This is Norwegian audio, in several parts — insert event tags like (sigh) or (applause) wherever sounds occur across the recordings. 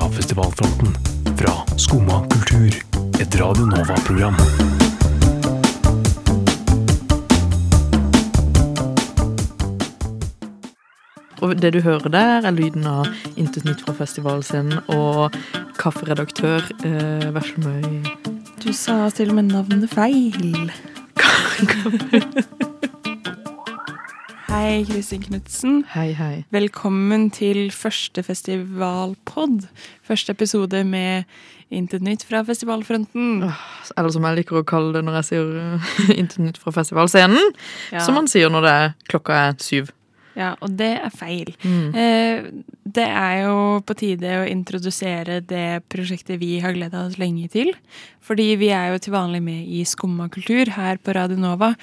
fra festivalfronten. Fra Skumma kultur. Et Radio Nova-program. Og det du hører der, er lyden av Intet nytt fra festivalscenen og kafferedaktør eh, Veslemøy. Du sa til og med navnet feil. (laughs) (laughs) Hei, Kristin Knutsen. Hei, hei. Velkommen til første festivalpod. Første episode med Intet nytt fra festivalfronten. Eller som jeg liker å kalle det når jeg sier eh, Intet nytt fra festivalscenen. Ja. Som man sier når det er klokka er syv. Ja, og det er feil. Mm. Eh, det er jo på tide å introdusere det prosjektet vi har gleda oss lenge til. Fordi vi er jo til vanlig med i Skumma kultur her på Radio Nova.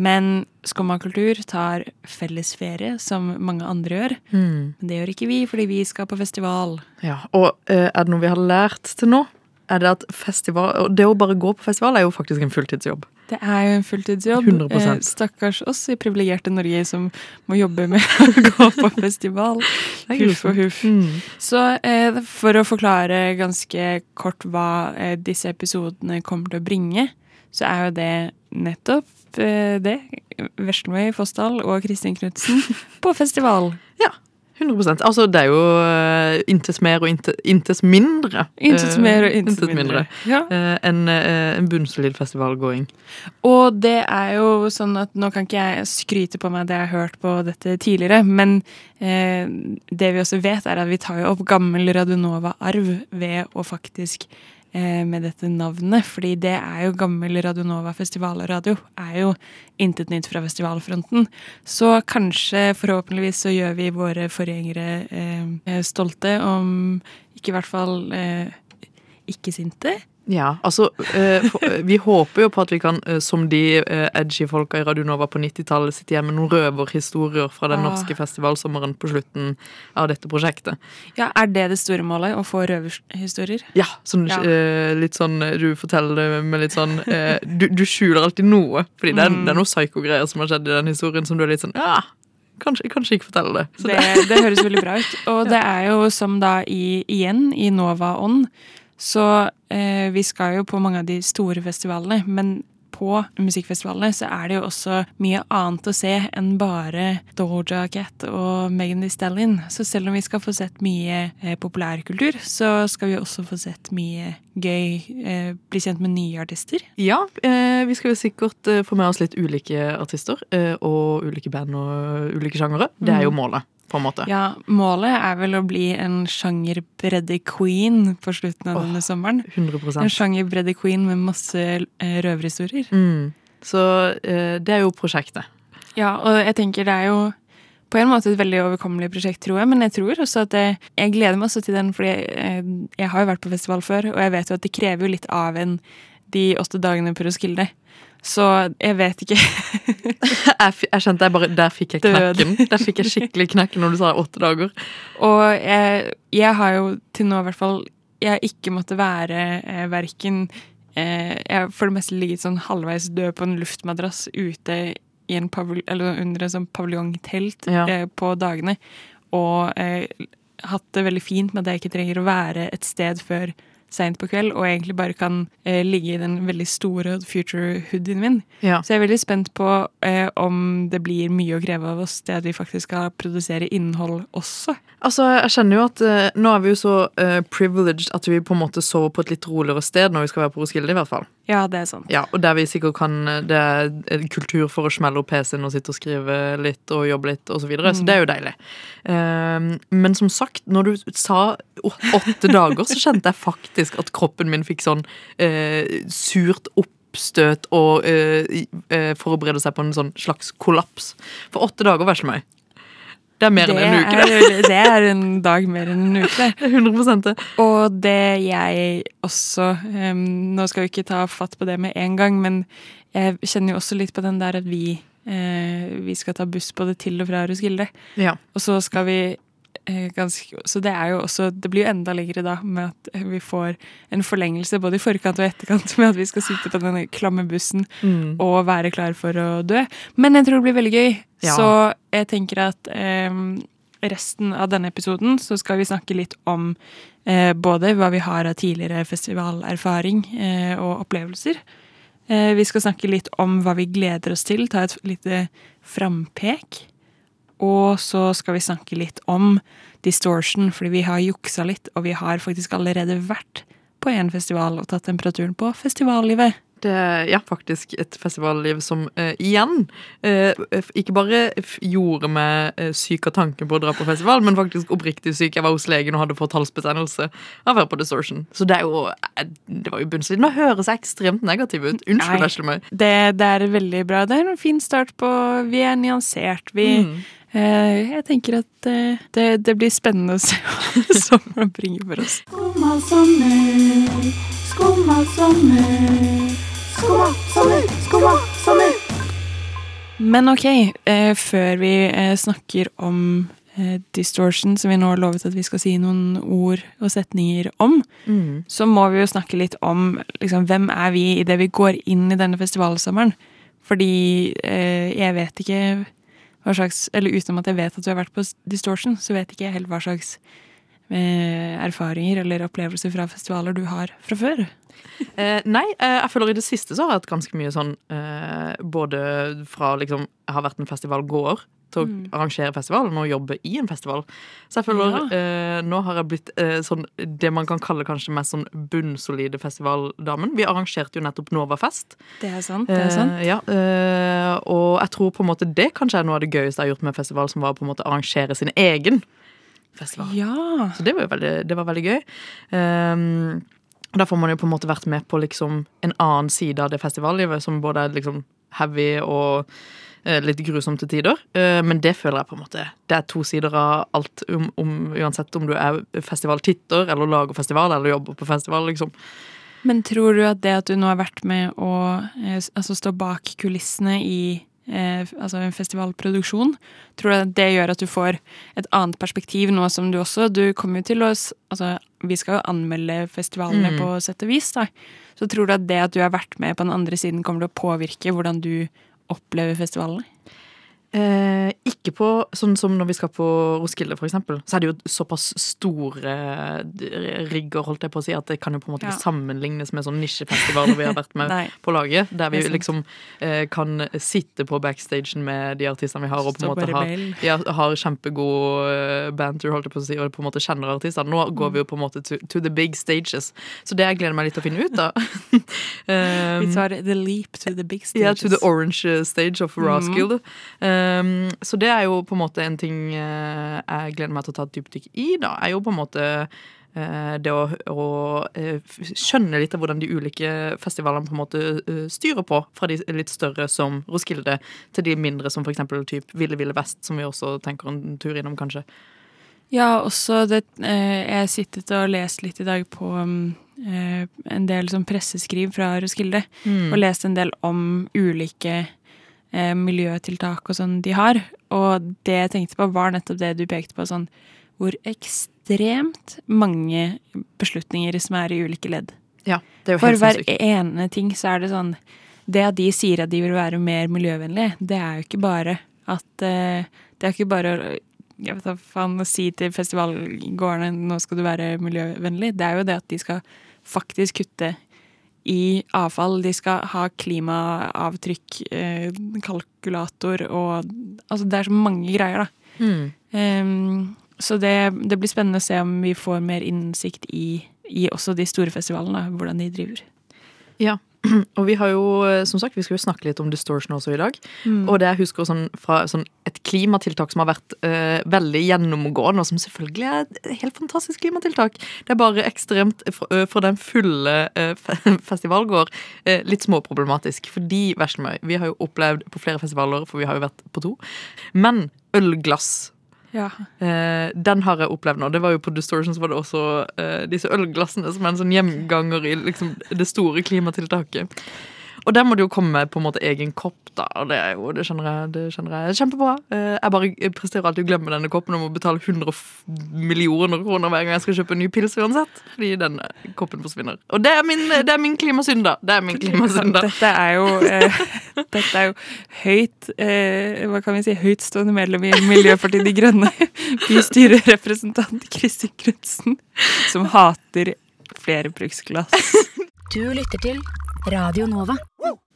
Men Skumma kultur tar fellesferie, som mange andre gjør. Mm. Men det gjør ikke vi, fordi vi skal på festival. Ja, og eh, er det noe vi har lært til nå, er det at festival Det å bare gå på festival er jo faktisk en fulltidsjobb. Det er jo en fulltidsjobb. 100%. Eh, stakkars oss i privilegerte Norge som må jobbe med (laughs) å gå på festival. (laughs) Huff og huff. Mm. Så eh, for å forklare ganske kort hva eh, disse episodene kommer til å bringe, så er jo det nettopp det. Veslemøy Fossdal og Kristin Knutsen (laughs) på festival. Ja. 100% Altså, det er jo uh, intes mer og inte- intes mindre. Intet eh, mer og intet intet mindre. Ja. eh, enn eh, en bunnsolid festivalgåing. Og det er jo sånn at nå kan ikke jeg skryte på meg det jeg har hørt på dette tidligere, men eh, det vi også vet, er at vi tar jo opp gammel Radionova-arv ved å faktisk eh, med dette navnet, fordi det er jo gammel Radionova festivalradio, er jo intet nytt fra festivalfronten. Så kanskje, forhåpentligvis, så gjør vi våre forgjengere eh, stolte, om ikke i hvert fall eh, ikke sinte. Ja, altså eh, eh, Vi håper jo på at vi kan, eh, som de edgy folka i Radio Nova på 90-tallet, sitte igjen med noen røverhistorier fra den Ah. norske festivalsommeren på slutten av dette prosjektet. Ja, Er det det store målet? Å få røverhistorier? Ja, sånn, Ja. litt sånn Du forteller det med litt sånn du, du skjuler alltid noe, fordi det er, Mm. det er noe psyko-greier som har skjedd i den historien som du er litt sånn Ja, kanskje, kanskje ikke fortelle det. Det, det høres veldig bra ut. Og (laughs) det er jo som da i, igjen i Nova Ånd, så eh, vi skal jo på mange av de store festivalene, men på musikkfestivalene så er det jo også mye annet å se enn bare Doja Cat og Megan Thee Stallion. Så selv om vi skal få sett mye eh, populærkultur, så skal vi også få sett mye gøy, eh, bli kjent med nye artister. Ja, eh, vi skal jo sikkert eh, få med oss litt ulike artister eh, og ulike band og ulike sjangere. Det er jo målet, på en måte. Mm. Ja, målet er vel å bli en sjangerbredde-queen på slutten av oh, denne sommeren. 100 En sjangerbredde-queen med masse eh, røverhistorier. mm. Så eh, det er jo prosjektet. Ja, og jeg tenker det er jo på en måte et veldig overkommelig prosjekt, tror jeg, men jeg tror også at jeg, jeg gleder meg også til den, fordi jeg, jeg har jo vært på festival før, og jeg vet jo at det krever jo litt av en de åtte dagene på Roskilde. Så jeg vet ikke. (laughs) Jeg, jeg skjønte jeg bare Der fikk jeg knakken. Der fikk jeg skikkelig knekken når du sa åtte dager. Og jeg, jeg har jo til nå i hvert fall Jeg har ikke måttet være eh, verken eh, Jeg har for det meste ligget sånn halvveis død på en luftmadrass ute i en eller under en sånn paviljongtelt Ja. eh, på dagene. Og eh, hatt det veldig fint med at jeg ikke trenger å være et sted før seint på kveld, og egentlig bare kan eh, ligge i den veldig store future hoodien min. Ja. Så jeg er veldig spent på eh, om det blir mye å kreve av oss, det at vi faktisk skal produsere innhold også. Altså, jeg kjenner jo at eh, Nå er vi jo så eh, privileged at vi på en måte sover på et litt roligere sted når vi skal være på Roskilde, i hvert fall. Ja, det er sant. Ja, Og der vi sikkert kan Det er kultur for å smelle opp PC-en og sitte og skrive litt og jobbe litt, og så videre, så det er jo deilig. Um, men som sagt, når du sa åtte dager, så kjente jeg faktisk at kroppen min fikk sånn uh, surt oppstøt og eh, i- eh, forberede seg på en sånn slags kollaps. For åtte dager vær så meg. Det er mer enn en uke, det. er, det er en dag mer enn en uke. Det (laughs) er 100 det. Og det jeg også um, Nå skal vi ikke ta fatt på det med en gang, men jeg kjenner jo også litt på den der at vi uh, vi skal ta buss både til og fra Roskilde. Ja. Og så skal vi ganske Så det er jo også Det blir jo enda lengre da med at eh, vi får en forlengelse både i forkant og etterkant med at vi skal sitte på denne klamme bussen Mm. og være klar for å dø. Men jeg tror det blir veldig gøy. Ja. Så jeg tenker at eh, resten av denne episoden så skal vi snakke litt om eh, både hva vi har av tidligere festivalerfaring eh, og opplevelser. Eh, vi skal snakke litt om hva vi gleder oss til, ta et lite frampek. Og så skal vi snakke litt om distortion, fordi vi har juksa litt, og vi har faktisk allerede vært på en festival og tatt temperaturen på festivallivet. Det ja, faktisk et festivalliv som uh, igjen uh, ikke bare gjorde meg uh, syk av tanken på å dra på festival, men faktisk oppriktig syk. Jeg var hos legen og hadde fått halsbetennelse av å være på Distortion. Så det er jo Det var jo bunnsolid. Nå høres jeg ekstremt negativ ut. Unnskyld, vesle meg. Det, det er veldig bra. Det er en fin start på Vi er nyansert. Vi Mm. Eh, Jeg tenker at eh, det, det blir spennende å se (laughs) hva sommeren bringer for oss. Skumma sommer, skumma sommer. Skumma sommer, skumma sommer. Men ok, eh, før vi eh, snakker om distortion, som vi nå har lovet at vi skal si noen ord og setninger om, Mm. så må vi jo snakke litt om liksom, hvem er vi idet vi går inn i denne festivalsommeren. Fordi eh, jeg vet ikke hva slags Eller utenom at jeg vet at du har vært på Distortion, så vet ikke jeg helt hva slags eh, erfaringer eller opplevelser fra festivaler du har fra før. Eh, nei, eh, jeg føler i det siste så har jeg hatt ganske mye sånn eh, Både fra liksom Jeg har vært en festivalgåer til å Mm. arrangere festivalen og jobbe i en festival. Så jeg føler Ja. eh, Nå har jeg blitt eh, sånn det man kan kalle kanskje mest sånn bunnsolide festivaldamen. Vi arrangerte jo nettopp Novafest. Det er sant. det er sant. Eh, ja, eh, og jeg tror på en måte det kanskje er noe av det gøyeste jeg har gjort med festival, som var på en måte å arrangere sin egen festival. Ja. Så det var veldig, det var veldig gøy. Um, da får man jo på en måte vært med på liksom en annen side av det festivallivet, som både er liksom heavy og eh, litt grusomt til tider. Eh, men det føler jeg på en måte Det er to sider av alt, om, om, uansett om du er festivaltitter eller lager festival eller jobber på festival, liksom. Men tror du at det at du nå har vært med å eh, altså stå bak kulissene i eh, altså en festivalproduksjon, tror du at det gjør at du får et annet perspektiv nå som du også Du kommer jo til å Altså, vi skal jo anmelde festivalene Mm. på sett og vis, da. Så tror du at det at du har vært med på den andre siden, kommer til å påvirke hvordan du opplever festivalene? Eh, ikke på sånn som når vi skal på Roskilde, eksempel. Så er det jo såpass store eh, rigger, holdt jeg på å si, at det kan jo på en måte Ja. ikke sammenlignes med sånn nisjefestivaler vi har vært med (laughs) på laget. Der vi liksom eh, kan sitte på backstagen med de artistene vi har, og på en måte har, ja, har kjempegod eh, banter, holdt jeg på å si, og på en måte kjenner artistene. Nå går vi jo på en måte to, to the big stages. Så det jeg gleder meg litt til å finne ut av. Um, (laughs) Vi tar the leap to the big stages. ja, to the orange stage of Roskilde. Roskilde. Um, så det er jo på en måte en ting uh, jeg gleder meg til å ta et dypdykk i. da, er jo på en måte uh, det å, å uh, skjønne litt av hvordan de ulike festivalene på en måte styrer på. Fra de litt større som Roskilde til de mindre som eksempel Ville Ville Vest, som vi også tenker en tur innom, kanskje. Ja, også det Jeg sittet og lest litt i dag på um, en del sånn presseskriv fra Roskilde. Og lest en del om ulike eh, miljøtiltak og sånn de har. Og det jeg tenkte på, var nettopp det du pekte på, sånn hvor ekstremt mange beslutninger som er i ulike ledd. Ja, det er jo For helt hver ene ting så er det sånn Det at de sier at de vil være mer miljøvennlige, det er jo ikke bare at eh, Det er ikke bare å jeg vet da faen, å si til festivalgårdene nå skal du være miljøvennlig. Det er jo det at de skal faktisk kutte i avfall. De skal ha klimaavtrykk, eh, kalkulator og Altså det er så mange greier, da. Mm. Um, så det, det blir spennende å se om vi får mer innsikt i, i også de store festivalene, hvordan de driver. Ja. (clears throat) Og vi har jo, eh, som sagt, vi skal jo snakke litt om distortion også i dag. Mm. Og det jeg husker sånn, fra sånn et klimatiltak som har vært eh, veldig gjennomgående, og som selvfølgelig er et helt fantastisk klimatiltak. Det er bare ekstremt, for, for den fulle eh, (laughs) festivalgård, eh, litt småproblematisk. Fordi, Veslemøy, vi har jo opplevd på flere festivaler, for vi har jo vært på to, men ølglass Ja. Eh, den har jeg opplevd nå. Det var jo På Distortion så var det også eh, disse ølglassene som er en sånn gjenganger i liksom, det store klimatiltaket. Og der må det jo komme med på en måte egen kopp, da. Og det er jo, det skjønner jeg, det skjønner jeg kjempebra. Eh, Jeg bare presterer alltid å glemme denne koppen og må betale 100 millioner kroner hver gang jeg skal kjøpe en ny pils uansett. Fordi denne koppen forsvinner. Og det er min, det er min klimasynd, da. Det er min klimasynd, da. Dette er jo, eh, (laughs) dette er jo høyt eh, Hva kan vi si? Høytstående medlem i Miljøpartiet De Grønne. (laughs) Bystyrerepresentant Kristin Knutsen. Som hater flerbruksglass. Du lytter til Radio Nova.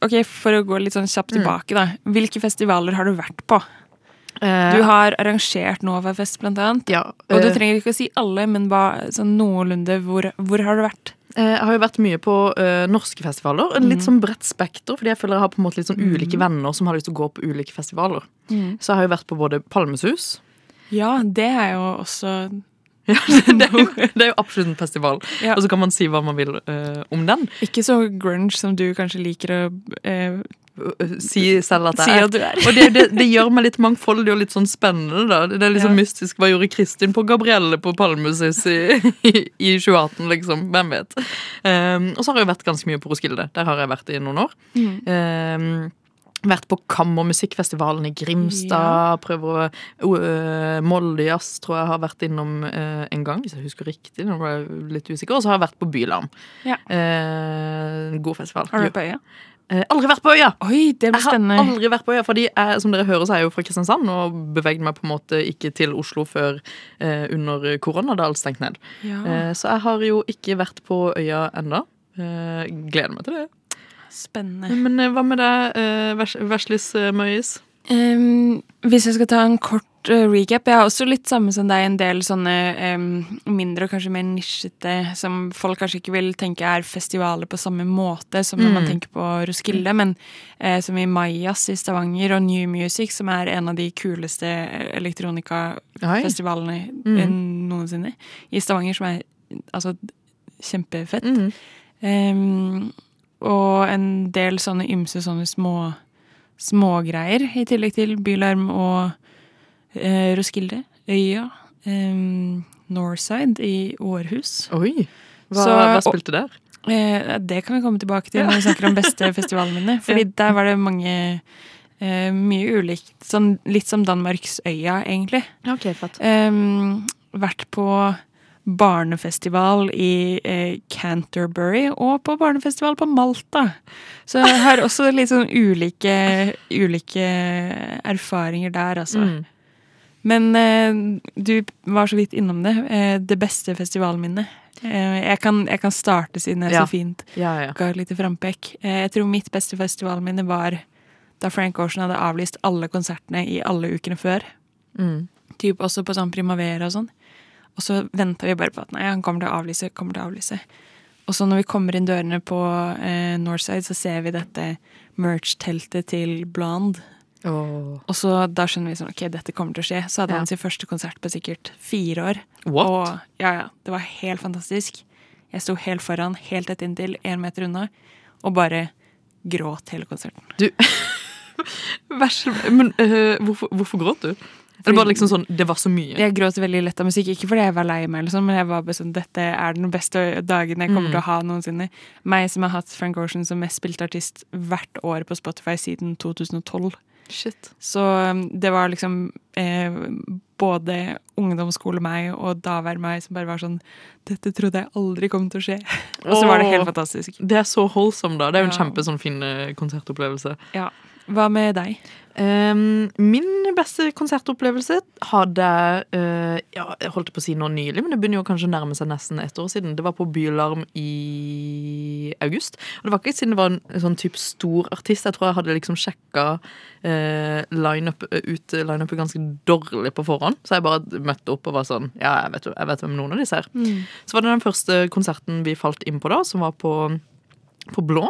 Ok, For å gå litt sånn kjapt tilbake, da. Hvilke festivaler har du vært på? Eh, Du har arrangert Novafest, blant annet. ja, Og du eh, trenger ikke å si alle, men bare sånn noenlunde hvor, hvor har du vært? Eh, Jeg har jo vært mye på eh, norske festivaler. Mm. litt sånn bredt spekter, fordi jeg føler jeg har på en måte litt sånn ulike venner som har lyst til å gå på ulike festivaler. Så jeg har jo vært på både Palmesus Ja, det er jo også (laughs) ja, det, er jo, (laughs) det er jo absolutt en festival. Ja. Og så kan man si hva man vil uh, om den. ikke så grunge som du kanskje liker å uh, Si selv at jeg er. er. Og det, det, det gjør meg litt mangfoldig og litt sånn spennende. da Det er litt sånn Ja. mystisk. Hva gjorde Kristin på Gabrielle på Palmesus i, i, i 2018, liksom? Hvem vet? Um, og så har jeg vært ganske mye på Roskilde. Der har jeg vært i noen år. Mm. Um, vært på Kammermusikkfestivalen i Grimstad. Prøver å uh, Moldejazz tror jeg har vært innom uh, en gang, hvis jeg husker riktig. Nå ble jeg litt usikker. Og så har jeg vært på Bylarm. Ja. Uh, god festival. Har du vært på øya? Uh, aldri vært på Øya! Oi, det blir Jeg har aldri vært på øya, fordi jeg, som dere hører, så er jeg jo fra Kristiansand og bevegde meg på en måte ikke til Oslo før under korona, da alt stengte ned. Ja, så jeg har jo ikke vært på øya enda. Gleder meg til det. Spennende. Men eh, hva med deg, eh, Vers Verslis eh, Møyes? Um, hvis jeg skal ta en kort recap Jeg har også litt samme som deg, en del sånne um, mindre og kanskje mer nisjete som folk kanskje ikke vil tenke er festivaler på samme måte som når man Mm. tenker på Roskilde, men uh, som i Mayas i Stavanger og New Music, som er en av de kuleste elektronikafestivalene Mm. noensinne. I Stavanger, som er altså kjempefett. Mm. Ehm, og en del sånne ymse sånne små smågreier, i tillegg til Bylarm og eh, Roskilde, Øya, eh, Northside i Århus. Oi! Hva, Så- hva spilte der? Eh, det kan vi komme tilbake til når vi snakker om beste (laughs) festivalminne. Fordi der var det mange eh, Mye ulikt. Sånn, litt som Danmarks Øya, egentlig. Ok, fatt. Ehm, vært på barnefestival i eh, Canterbury og på barnefestival på Malta. Så jeg har også (laughs) litt sånn ulike, ulike erfaringer der, altså. Mm. Men eh, du var så vidt innom det. Eh, det beste festivalminnet. Eh, jeg, kan, jeg kan starte siden jeg Ja. så fint Ja, ja. ga et lite frampekk. Eh, jeg tror mitt beste festivalminne var da Frank Ocean hadde avlyst alle konsertene i alle ukene før. Mm. Typ også på sånn Primavera og sånn. Og så venta vi bare på at nei, han kommer til å avlyse, kommer til å avlyse. Og så når vi kommer inn dørene på eh, Northside, så ser vi dette merch-teltet til Blonde. Oh. Og så da skjønner vi sånn, ok, dette kommer til å skje. Så hadde Ja. han sin første konsert på sikkert fire år. What? Og ja, ja, det var helt fantastisk. Jeg sto helt foran, helt tett inntil, én meter unna, og bare gråt hele konserten. Vers, (laughs) men uh, hvorfor, hvorfor gråt du? Er det bare liksom sånn Det var så mye? Jeg gråt veldig lett av musikk, ikke fordi jeg var lei meg, eller sånn, men jeg var bare sånn, dette er den beste dagen jeg kommer Mm. til å ha noensinne. Meg som har hatt Frank Ocean som mest spilte artist hvert år på Spotify siden 2012. Shit. Så um, det var liksom eh, både ungdomsskole meg og davær meg som bare var sånn Dette trodde jeg aldri kom til å skje. (laughs) og så var det helt fantastisk. Det er så holdsom, da. Det er jo en Ja. kjempe sånn fin eh, konsertopplevelse. Ja. Hva med deg? Um, min beste konsertopplevelse hadde eh, ja, Jeg holdt på å si nå nylig, men det begynner jo kanskje å nærme seg nesten ett år siden. Det var på Bylarm i august. Og det var ikke siden det var en, en sånn type stor artist. Jeg tror jeg hadde liksom sjekka uh, line-up, ut lineupet ganske dårlig på forhånd. Så jeg bare møtte opp og var sånn Ja, jeg vet, jeg vet hvem noen av disse er. Så var det den første konserten vi falt inn på da, som var på, på Blå.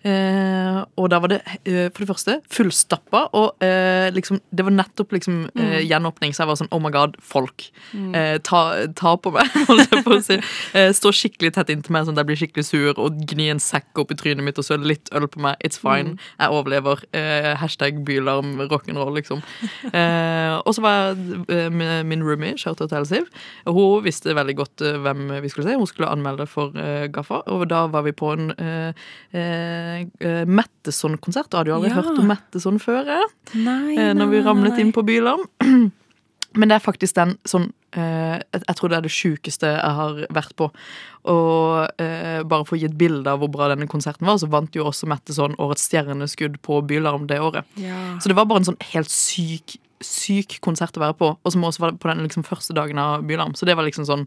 Eh, og da var det eh, for det første fullstappa, og eh, liksom, det var nettopp liksom, eh, gjenåpning, så jeg var sånn oh my god, folk. Eh, ta, ta på meg, (laughs) holdt jeg på å si. Eh, stå skikkelig tett inntil meg, sånn at jeg blir skikkelig sur, og gni en sekk opp i trynet mitt og søle litt øl på meg. It's fine. Jeg overlever. Hashtag bylarm rock'n'roll, liksom. Eh, og så var jeg min roomie, Shoutout til Elsiv. Hun visste veldig godt hvem vi skulle se. Hun skulle anmelde for Gaffa, og da var vi på en eh, eh, uh, Metteson-konsert. Du hadde jo aldri Ja. hørt om Metteson før, nei, Nei, eh, når vi ramlet inn på Bylarm. (clears throat) Men det er faktisk den sånn eh, jeg, tror det er det sjukeste jeg har vært på. Og eh, bare for å gi et bilde av hvor bra denne konserten var, så vant jo også Metteson Årets stjerneskudd på Bylarm det året. Ja. Så det var bare en sånn helt syk, syk konsert å være på, og som også var på den liksom første dagen av Bylarm. Så det var liksom sånn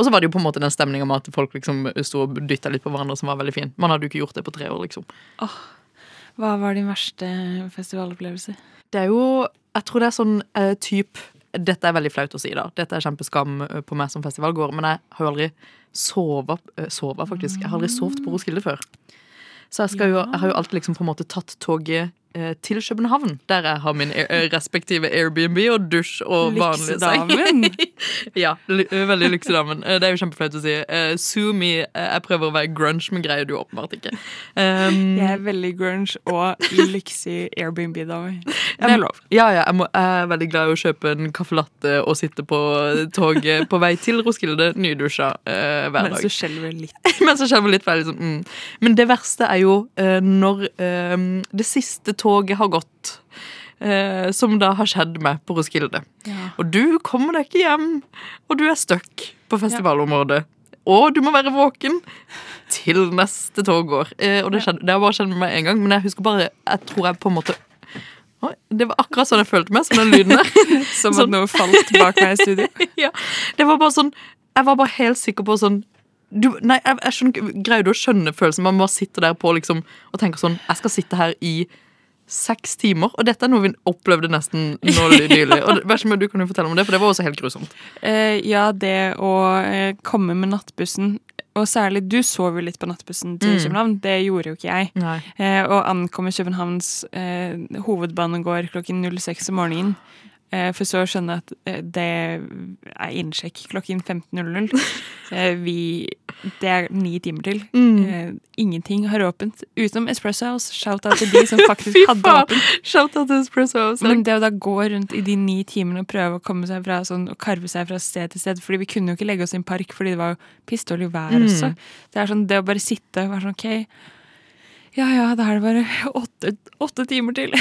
Og så var det jo på en måte den stemninga med at folk liksom sto og dytta litt på hverandre, som var veldig fin. Man hadde jo ikke gjort det på tre år, liksom. Hva var din verste festivalopplevelse? Det er jo Jeg tror det er sånn uh, typ Dette er veldig flaut å si, da. Dette er kjempeskam eh, på meg som festivalgåer, men jeg har jo aldri sova, eh, sova faktisk. Jeg har aldri sovet på Roskilde før. Så jeg, skal jo, jeg har jo alltid liksom på en måte tatt toget eh, til København, der jeg har min eh, respektive Airbnb og dusj og vanlig seng. (laughs) Ja, veldig lyksedamen. Eh, Det er jo kjempeflaut å si. Uh, Sue me. Eh, jeg prøver å være grunge, men greier du åpenbart ikke. Um, Jeg er veldig grunge og lyksig Airbnb-dame. Det er lov. Ja, ja, jeg, må, jeg er veldig glad i å kjøpe en caffè latte og sitte på toget på vei til Roskilde, nydusja uh, hver Mens dag. du skjelver litt. (laughs) Mens jeg skjelver litt feil. Liksom, mm. Men det verste er jo uh, når eh, det siste toget har gått. eh, som da har skjedd meg på Roskilde. Ja. Og du kommer deg ikke hjem, og du er stuck på festivalområdet. Og du må være våken til neste tog går. Eh, og det, skjedde, det har bare skjedd med meg én gang, men jeg husker bare Jeg tror jeg på en måte Oi, Det var akkurat sånn jeg følte meg, som den lyden der. (laughs) Som Sånn. at noe falt bak meg i studio. (laughs) ja, det var bare sånn Jeg var bare helt sikker på sånn du, nei, jeg, jeg skjønner Greier du å skjønne følelsen? Man bare sitter der på liksom og tenker sånn Jeg skal sitte her i seks timer, og dette er noe vi opplevde nesten nå nylig. Og vær så snill, du kan jo fortelle om det, for det var også helt grusomt. Uh, ja, det å uh, komme med nattbussen, og særlig du sov jo litt på nattbussen til Mm. København. Det gjorde jo ikke jeg. Eh, og ankommer Københavns eh, hovedbanegård klokken 06 om morgenen. Eh, for så å skjønne at eh, det er innsjekk klokken 15.00. (laughs) Eh, vi Det er ni timer til. Mm. Ingenting har åpent utenom Espresso House. Shout-out til de som (laughs) faktisk hadde åpent. Shout out til Espresso House. Men det å da gå rundt i de ni timene og prøve å komme seg fra sånn, og karve seg fra sted til sted Fordi vi kunne jo ikke legge oss i en park fordi det var pissdårlig vær Mm. også. Det er sånn, det å bare sitte og være sånn OK, ja ja, da er det bare (laughs) åtte, åtte timer til.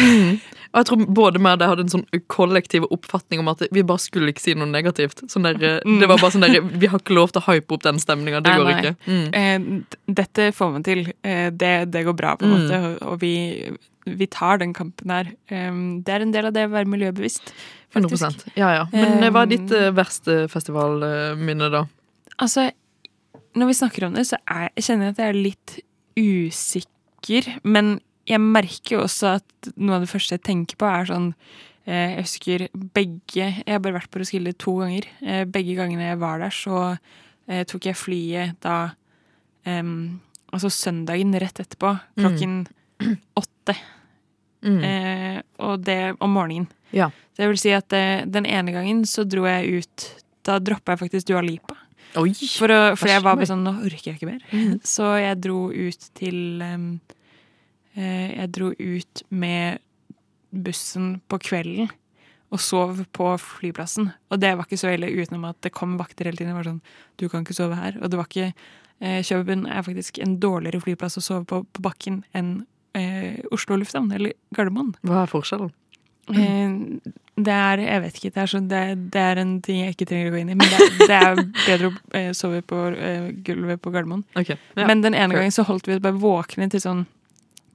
Og jeg tror både meg og deg hadde en sånn kollektiv oppfatning om at vi bare skulle ikke si noe negativt. Sånn der, Mm. Det var bare sånn der, Vi har ikke lov til å hype opp den stemninga. Det Nei, går nei. ikke. Mm. Eh, dette får man til. Eh, det, det går bra, på en Mm. måte. Og, vi, vi tar den kampen her. Eh, det er en del av det å være miljøbevisst. faktisk. 100%. Ja, ja. Men eh, hva er ditt eh, verste festivalminne, da? Altså, når vi snakker om det, så er, kjenner jeg at jeg er litt usikker. Men jeg merker jo også at noe av det første jeg tenker på, er sånn eh, Jeg husker begge Jeg har bare vært på Roskilde to ganger. Eh, begge gangene jeg var der, så eh, tok jeg flyet da Altså søndagen rett etterpå, klokken åtte. Mm. Eh, og det om morgenen. Ja. Det vil si at den ene gangen så dro jeg ut Da droppa jeg faktisk Dua Lipa. Oi! For, å, for jeg var bare sånn Nå orker jeg ikke mer. Så jeg dro ut til um, Jeg dro ut med bussen på kvelden og sov på flyplassen. Og det var ikke så ille, utenom at det kom vakter hele tiden. Det var sånn Du kan ikke sove her. Og det var ikke eh, København er faktisk en dårligere flyplass å sove på på bakken enn eh, Oslo lufthavn, eller Gardermoen. Hva er forskjellen? Eh, det er Jeg vet ikke. Det er, så, det, det er en ting jeg ikke trenger å gå inn i. Men det, det er bedre å eh, sove på eh, gulvet på Gardermoen. Okay, ja. Men den ene fair. gangen så holdt vi oss bare våkne til sånn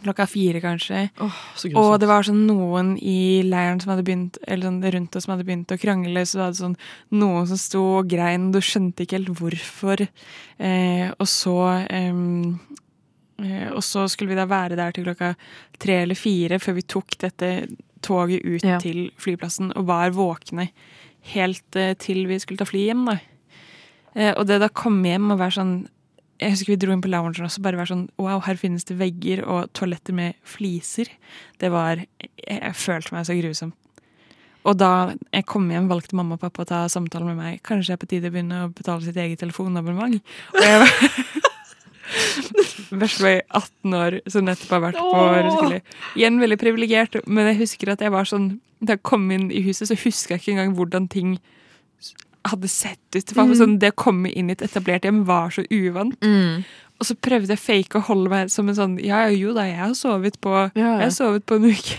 klokka fire, kanskje. Oh, Og det var sånn noen i leiren som hadde begynt Eller sånn rundt oss som hadde begynt å krangle. Så det var sånn noen som sto og grein, du skjønte ikke helt hvorfor. Eh, og så eh, Og så skulle vi da være der til klokka tre eller fire før vi tok dette toget ut Ja. til flyplassen og var våkne helt eh, til vi skulle ta fly hjem, da. Eh, og det da komme hjem og være sånn Jeg husker vi dro inn på loungen også, bare være sånn Wow, her finnes det vegger og toaletter med fliser. Det var Jeg, jeg følte meg så grusom. Og da jeg kom hjem, valgte mamma og pappa å ta samtale med meg. Kanskje det er på tide å begynne å betale sitt eget telefonabonnement. Og jeg var (laughs) Vesle 18 år som nettopp har vært på Roskilde. Igjen veldig privilegert, men jeg husker at jeg var sånn Da jeg kom inn i huset, så huska jeg ikke engang hvordan ting hadde sett ut. Mm. sånn, det å komme inn i et etablert hjem var så uvant. mm. Og så prøvde jeg fake å holde meg som en sånn Ja, jo da, jeg har sovet på Ja. Jeg har sovet på en uke.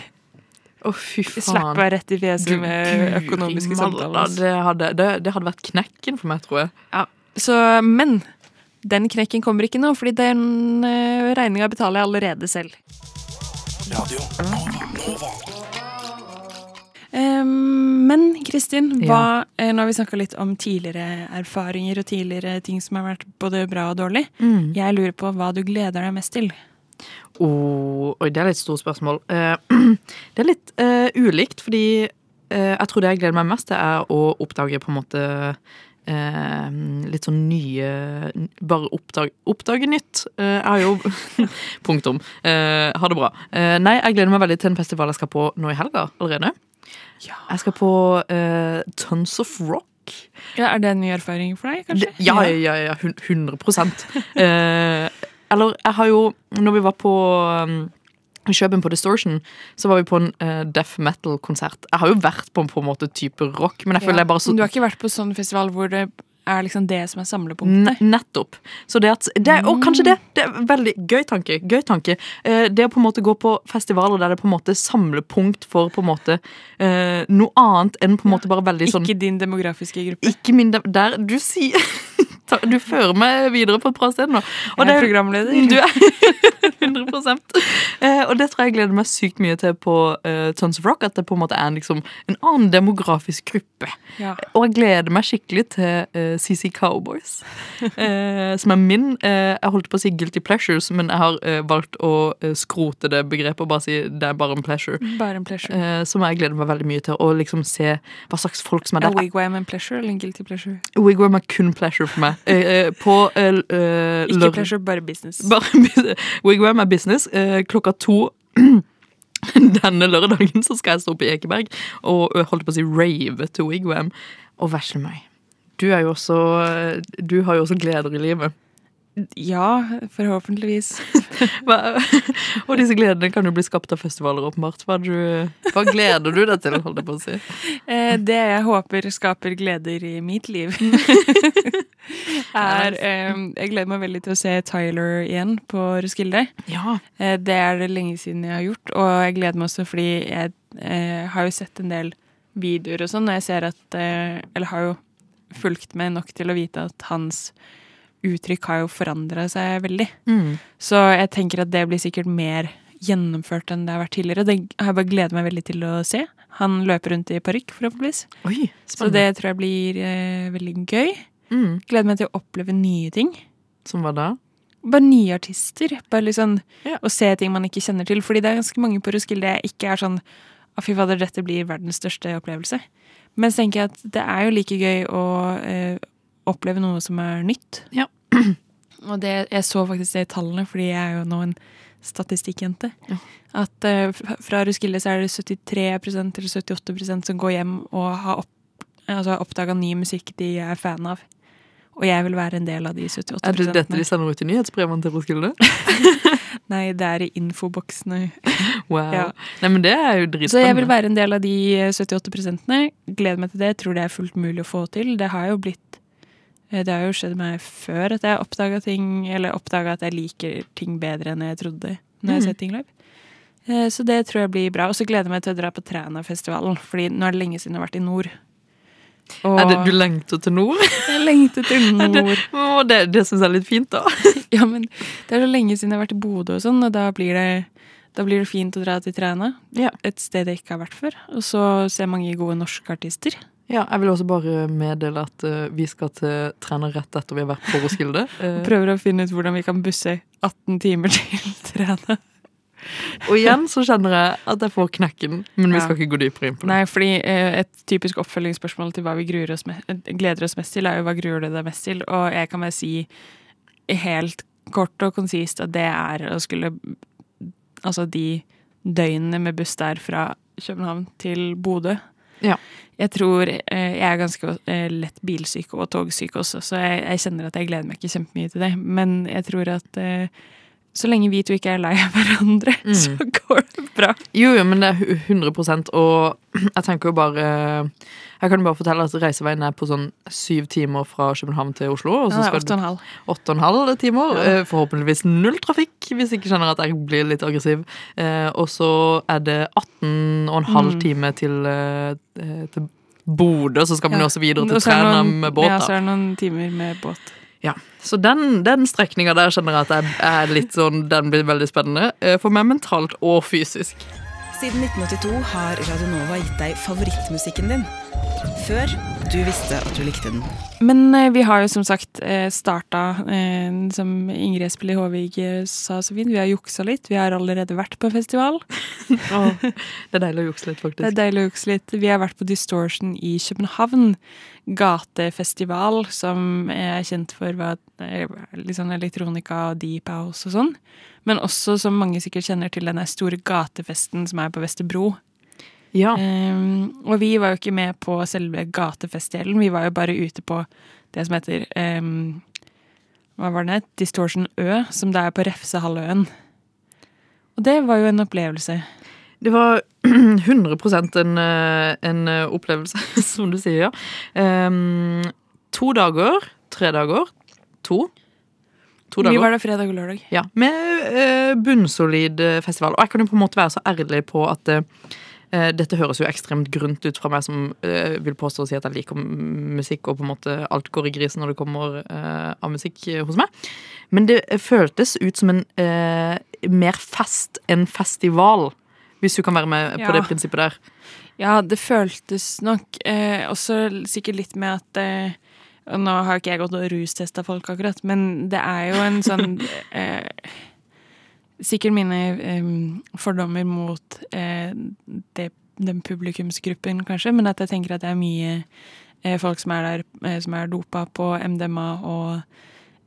Å, fy faen. Slapp meg rett i fjeset med økonomiske samtaler. altså. Det hadde, det, det hadde vært knekken for meg, tror jeg. Ja. Så, men den knekken kommer ikke nå, fordi den uh, regninga betaler jeg allerede selv. Radio Nova. Nova. Um, men Kristin, Ja. hva, eh, nå har vi snakka litt om tidligere erfaringer og tidligere ting som har vært både bra og dårlig. Jeg lurer på hva du gleder deg mest til. Oh, oi, det er litt stort spørsmål. Uh, (clears throat) det er litt uh, ulikt, fordi eh, jeg tror det jeg gleder meg mest til, er å oppdage på en måte eh, litt sånn nye Bare oppdage, oppdage nytt. Eh, jeg har jo (laughs) Punktum. Eh, ha det bra. Eh, nei, jeg gleder meg veldig til en festival jeg skal på nå i helga allerede. Jeg skal på eh, Tons of Rock. Ja, Er det en ny erfaring for deg, kanskje? Ja, ja, ja, hun- 100 (laughs) eh, Eller jeg har jo Når vi var på um, Kjøben på Distortion, så var vi på en uh, death metal-konsert. Jeg har jo vært på en på en måte type rock, men jeg føler jeg bare så Du har ikke vært på sånn festival hvor det er liksom det som er samlepunktet? nettopp. Så det at, det, og kanskje det. Det er veldig gøy tanke. Gøy tanke. Eh, det å på en måte gå på festivaler der det på en måte samlepunkt for på en måte eh, noe annet enn på en måte bare veldig sånn Ikke din demografiske gruppe. Ikke min Der Du sier (laughs) Du fører meg videre på et bra sted nå. Jeg er programleder. Du er (laughs) (laughs) 100 eh, Og det tror jeg jeg gleder meg sykt mye til på eh, Tons of Rock. At det på en måte er en, liksom, en annen demografisk gruppe. Ja. Og jeg gleder meg skikkelig til eh, CC Cowboys. (laughs) eh, som er min eh, Jeg holdt på å si guilty pleasures, men jeg har eh, valgt å skrote det begrepet og bare si det er bare en pleasure. Bare en pleasure. Eh, som jeg gleder meg veldig mye til. Å liksom se hva slags folk som er der. Er wigwam en pleasure eller en guilty pleasure? Wigwam er kun pleasure for meg. På Ikke pleasure, bare business. Bare (laughs) bus- Wigwam er business. Eh, klokka to (clears throat) denne lørdagen så skal jeg stå på Ekeberg og holdt på å si rave til Wigwam. Og vesle meg. Du er jo også eh, Du har jo også gleder i livet. Ja, forhåpentligvis. (laughs) (laughs) Og disse gledene kan jo bli skapt av festivaler, åpenbart. Hva, du, hva gleder du deg til, holdt jeg på å si? (laughs) Eh, det jeg håper skaper gleder i mitt liv, (laughs) er eh, Jeg gleder meg veldig til å se Tyler igjen på Roskilde. Ja. Eh, det er det lenge siden jeg har gjort, og jeg gleder meg også fordi jeg eh, har jo sett en del videoer og sånn, og jeg ser at eh, Eller har jo fulgt med nok til å vite at hans uttrykk har jo forandra seg veldig. Mm. Så jeg tenker at det blir sikkert mer gjennomført enn det har vært tidligere. Det har jeg bare gledet meg veldig til å se. Han løper rundt i parykk, forhåpentligvis. Oi, Så det tror jeg blir eh, veldig gøy. Mm. Gleder meg til å oppleve nye ting. Som hva da? Bare nye artister. Bare liksom Ja. Å se ting man ikke kjenner til. Fordi det er ganske mange på Roskilde jeg ikke er sånn Å, fy fader, dette blir verdens største opplevelse. Men så tenker jeg at det er jo like gøy å eh, oppleve noe som er nytt. Ja. (clears throat) Og det, jeg så faktisk det i tallene, fordi jeg er jo nå en statistikkjente. Ja. At eh, fra Roskilde så er det 73 eller 78% som går hjem og har opp, altså, oppdaga ny musikk de er fan av. Og jeg vil være en del av de 78 Er det dette de sender ut i nyhetsbrevene til Roskilde? (laughs) Nei, det er i infoboksene. (laughs) Wow. Ja. Nei, men det er jo dritspennende. Så jeg vil være en del av de 78% Gleder meg til det. Tror det er fullt mulig å få til. Det har jo blitt eh, Det har jo skjedd meg før at jeg oppdaga ting, eller oppdaga at jeg liker ting bedre enn jeg trodde når jeg har Mm. sett ting live. Eh, Så det tror jeg blir bra. Og så gleder jeg meg til å dra på Trænafestivalen, Fordi nå er det lenge siden jeg har vært i nord. Og Er det, du lengter til nord? jeg lengter til (laughs) nord. Og det det syns jeg er litt fint, da. (laughs) Ja, men det er så lenge siden jeg har vært i Bodø og sånn, og da blir det da blir det fint å dra til Træna, Ja. et sted jeg ikke har vært før. Og så ser mange gode norske artister. Ja, jeg vil også bare meddele at uh, vi skal til trener rett etter vi har vært på Roskilde. (laughs) Uh, Prøver å finne ut hvordan vi kan busse 18 timer til Træna. (laughs) og igjen så kjenner jeg at jeg får knekken, men vi skal ikke gå dypere inn på det. Nei, fordi eh, et typisk oppfølgingsspørsmål til hva vi gruer oss gleder oss mest til, er jo hva gruer du deg mest til? Og jeg kan bare si helt kort og konsist at det er å skulle Altså de døgnene med buss der fra København til Bodø. Ja. Jeg tror eh, jeg er ganske eh, lett bilsyk og togsyk også, så jeg, jeg kjenner at jeg gleder meg ikke kjempemye til det. Men jeg tror at eh, så lenge vi to ikke er lei av hverandre, (laughs) så går det bra. Jo, jo, men det er hu- 100 og (clears throat) jeg tenker jo bare Jeg kan jo bare fortelle at reiseveien er på sånn syv timer fra København til Oslo. Og så Ja, det skal åtte og en halv. timer. Ja. eh, Forhåpentligvis null trafikk, hvis jeg ikke kjenner at jeg blir litt aggressiv. Eh, Og så er det 18 og en halv Mm. time til, eh, til Bodø, så skal man jo også videre til Træna med båt. Ja, så er det noen timer med båt. Ja, så den, den strekninga der kjenner jeg at jeg er litt sånn Den blir veldig spennende. eh, For meg mentalt og fysisk. Siden 1982 har Radio Nova gitt deg favorittmusikken din. Før du visste at du likte den. Men eh, vi har jo som sagt eh, starta, eh, som Ingrid Espelid Håvig sa så fint, vi har juksa litt. Vi har allerede vært på festival. (laughs) Det er deilig å jukse litt, faktisk. Det er deilig å jukse litt. Vi har vært på Distortion i København. Gatefestival som er kjent for hva, sånn elektronika og deep house og sånn. Men også, som mange sikkert kjenner til, den store gatefesten som er på Vesterbro. Ja. Um, og vi var jo ikke med på selve gatefestdelen, vi var jo bare ute på det som heter um, Hva var det? Distortion Ø, som det er på Refsehalvøen. Og det var jo en opplevelse. Det var (clears throat) 100% en, eh, en eh, opplevelse, (laughs) som du sier, ja. Um, to dager, tre dager, to. To Vi var der fredag og lørdag. Ja, med eh, bunnsolid eh, festival. Og jeg kan jo på en måte være så ærlig på at eh, dette høres jo ekstremt grunt ut fra meg som eh, vil påstå å si at jeg liker musikk, og på en måte alt går i grisen når det kommer eh, av musikk eh, hos meg. Men det eh, føltes ut som en eh, mer fest enn festival. Hvis du kan være med Ja. på det prinsippet der. Ja, det føltes nok eh, også sikkert litt med at eh, Nå har ikke jeg gått og rustesta folk, akkurat, men det er jo en sånn (laughs) eh, Sikkert mine eh, fordommer mot eh, det, den publikumsgruppen, kanskje, men at jeg tenker at det er mye eh, folk som er der eh, som er dopa på MDMA og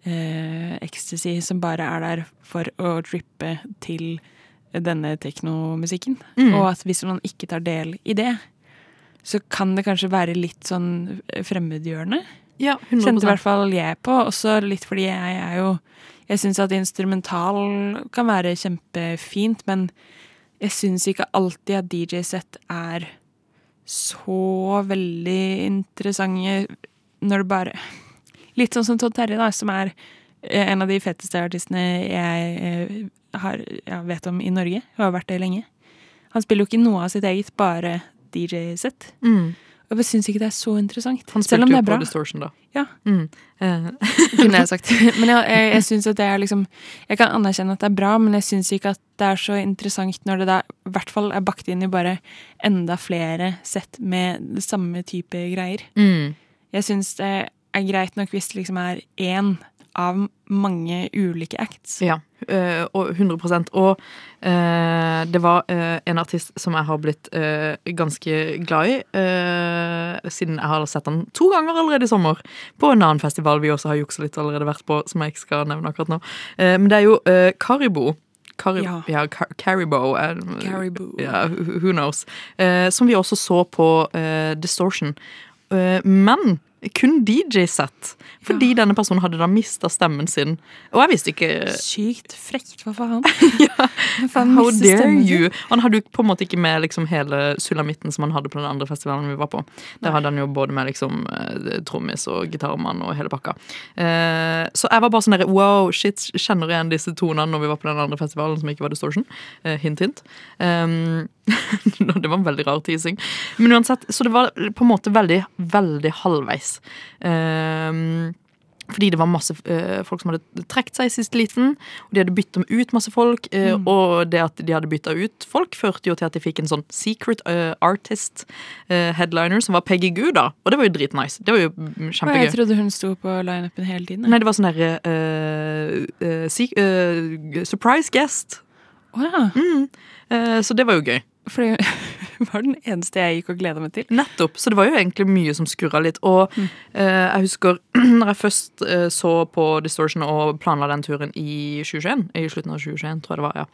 eh, ecstasy, som bare er der for å drippe til denne teknomusikken. Mm. Og at hvis man ikke tar del i det, så kan det kanskje være litt sånn fremmedgjørende. Ja, 100%. Kjente i hvert fall jeg på. Også litt fordi jeg er jo Jeg syns at instrumental kan være kjempefint, men jeg syns ikke alltid at DJ-sett er så veldig interessante når det bare Litt sånn som Todd Terje, da, som er eh, en av de fetteste artistene jeg eh, har, ja, vet om i Norge, og har vært det lenge. Han spiller jo ikke noe av sitt eget, bare DJ-sett. Mm. Og jeg syns ikke det er så interessant. Han Selv spilte om det jo er på bra. Distortion, da. Ja. Mm. Eh, (laughs) kunne jeg sagt. (laughs) Men jeg, jeg, jeg synes at det er liksom Jeg kan anerkjenne at det er bra, men jeg syns ikke at det er så interessant når det da i hvert fall er bakt inn i bare enda flere sett med samme type greier. mm. Jeg syns det er greit nok hvis det liksom er én av mange ulike acts. Ja, øh, og 100% Og øh, det var øh, en artist som jeg har blitt ganske glad i, siden jeg har sett han to ganger allerede i sommer. På en annen festival vi også har juksa litt allerede vært på, som jeg ikke skal nevne akkurat nå. Eh, men det er jo Karibo. Caribou. Cari Ja. ja, Car Caribou. er- Caribou. Ja, who knows. Eh, som vi også så på eh, Distortion. Eh, men kun DJ-sett. Fordi denne personen hadde da mista stemmen sin. Og jeg visste ikke Sykt frekt, hva faen? (laughs) ja, faen How dare you? Og? Han hadde jo på en måte ikke med liksom hele sulamitten som han hadde på den andre festivalen vi var på. Der hadde han jo både med liksom eh, trommis og gitarmann og hele pakka. Eh, så jeg var bare sånn der wow, shit, kjenner igjen disse tonene når vi var på den andre festivalen som ikke var Distortion. Eh, hint, hint. Um, (laughs) det var en veldig rar teasing. Men uansett, så det var på en måte veldig, veldig halvveis. Um, fordi det var masse uh, folk som hadde trukket seg i siste liten, og de hadde bytta ut masse folk. eh, Og det at de hadde bytta ut folk, førte jo til at de fikk en sånn secret uh, artist eh, headliner, som var Peggy Goo, da. Og det var jo dritnice. Det var jo kjempegøy. Og jeg trodde hun sto på lineupen hele tiden. Nei, det var sånn derre se- Surprise guest. Å ja. Eh, så det var jo gøy. Fordi (laughs) var den eneste jeg gikk og gleda meg til. Nettopp. Så det var jo egentlig mye som skurra litt. Og Mm. eh, jeg husker (clears throat) når jeg først eh, så på Distortion og planla den turen i 2021, i slutten av 2021, tror jeg det var, ja.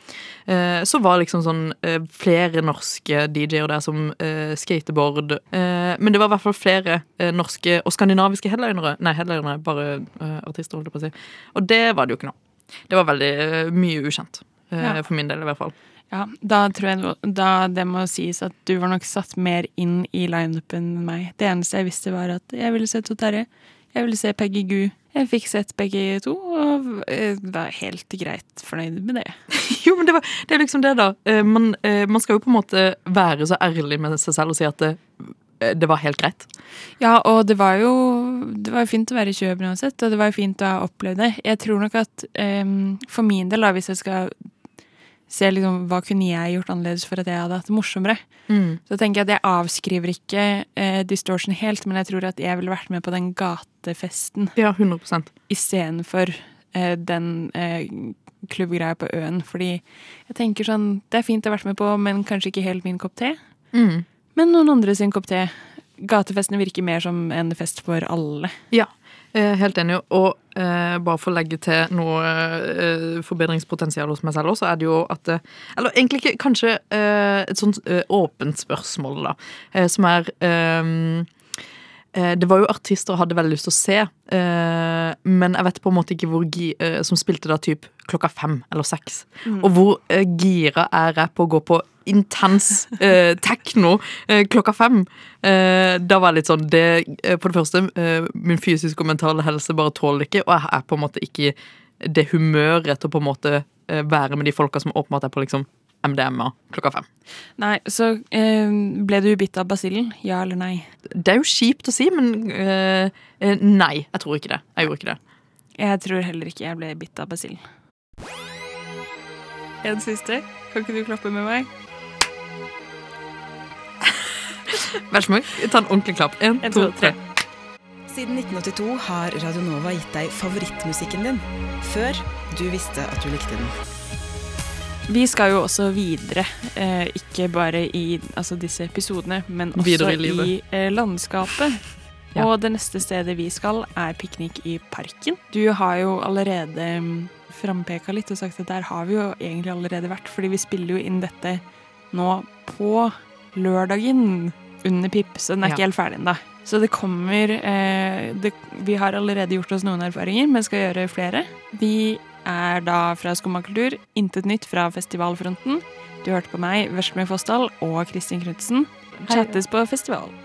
Eh, så var liksom sånn eh, flere norske DJ-er der som eh, skateboard. Eh, men det var i hvert fall flere norske og skandinaviske headlinere. Nei, headlinere, bare artister, holdt jeg på å si. Og det var det jo ikke nå. Det var veldig mye ukjent. eh, Ja. For min del, i hvert fall. Ja, da tror jeg da det må sies at du var nok satt mer inn i lineupen enn meg. Det eneste jeg visste, var at jeg ville se To Terje. Jeg ville se Peggy Goo. Jeg fikk sett begge to, og eh, var helt greit fornøyd med det. (laughs) Jo, men det, var, det er liksom det, da. Eh, Man, eh, man skal jo på en måte være så ærlig med seg selv og si at det, det var helt greit. Ja, og det var jo det var fint å være i København uansett, og det var jo fint å ha opplevd det. Jeg tror nok at um, for min del, da, hvis jeg skal se liksom, hva kunne jeg gjort annerledes for at jeg hadde hatt det morsommere, så tenker jeg at jeg avskriver ikke eh, Distortion helt, men jeg tror at jeg ville vært med på den gatefesten Ja, 100% istedenfor eh, den eh, klubbgreia på Øen. Fordi jeg tenker sånn Det er fint å ha vært med på, men kanskje ikke helt min kopp te. mm. Men noen andre sin kopp te. Gatefestene virker mer som en fest for alle. Ja, helt enig. Og eh, bare for å legge til noe eh, forbedringspotensial hos meg selv også, så er det jo at eh, Eller egentlig ikke kanskje eh, et sånt eh, åpent spørsmål, da, eh, som er eh, eh, det var jo artister jeg hadde veldig lyst til å se, eh, men jeg vet på en måte ikke hvor eh, Som spilte da typ klokka fem eller seks. Og hvor eh, gira er jeg på å gå på intens eh, tekno eh, klokka fem? Eh, da var jeg litt sånn det, eh, For det første, eh, min fysiske og mentale helse bare tåler ikke, og jeg er på en måte ikke det humøret til å på en måte eh, være med de folka som åpenbart er på liksom MDMA klokka fem. Nei, så eh, ble du bitt av basillen? Ja eller nei? Det er jo kjipt å si, men eh, eh, nei. Jeg tror ikke det. Jeg gjorde ikke det. Jeg tror heller ikke jeg ble bitt av basillen. En siste. Kan ikke du klappe med meg? Vær så snill, ta en ordentlig klapp. En, En, to, to, tre. Siden 1982 har Radio Nova gitt deg favorittmusikken din, før du visste at du likte den. Vi skal jo også videre, eh, ikke bare i altså disse episodene, men også i i, eh, landskapet. Ja. Og det neste stedet vi skal, er piknik i parken. Du har jo allerede mm, frampeka litt og sagt at der har vi jo egentlig allerede vært, fordi vi spiller jo inn dette nå på lørdagen under PIP, så den er Ja. ikke helt ferdig ennå. Så det kommer eh, det, Vi har allerede gjort oss noen erfaringer, men skal gjøre flere. Vi er da fra Skummakultur. Intet nytt fra festivalfronten. Du hørte på meg, Veslemøy Fossdal og Kristin Knutsen. Chattes på festival.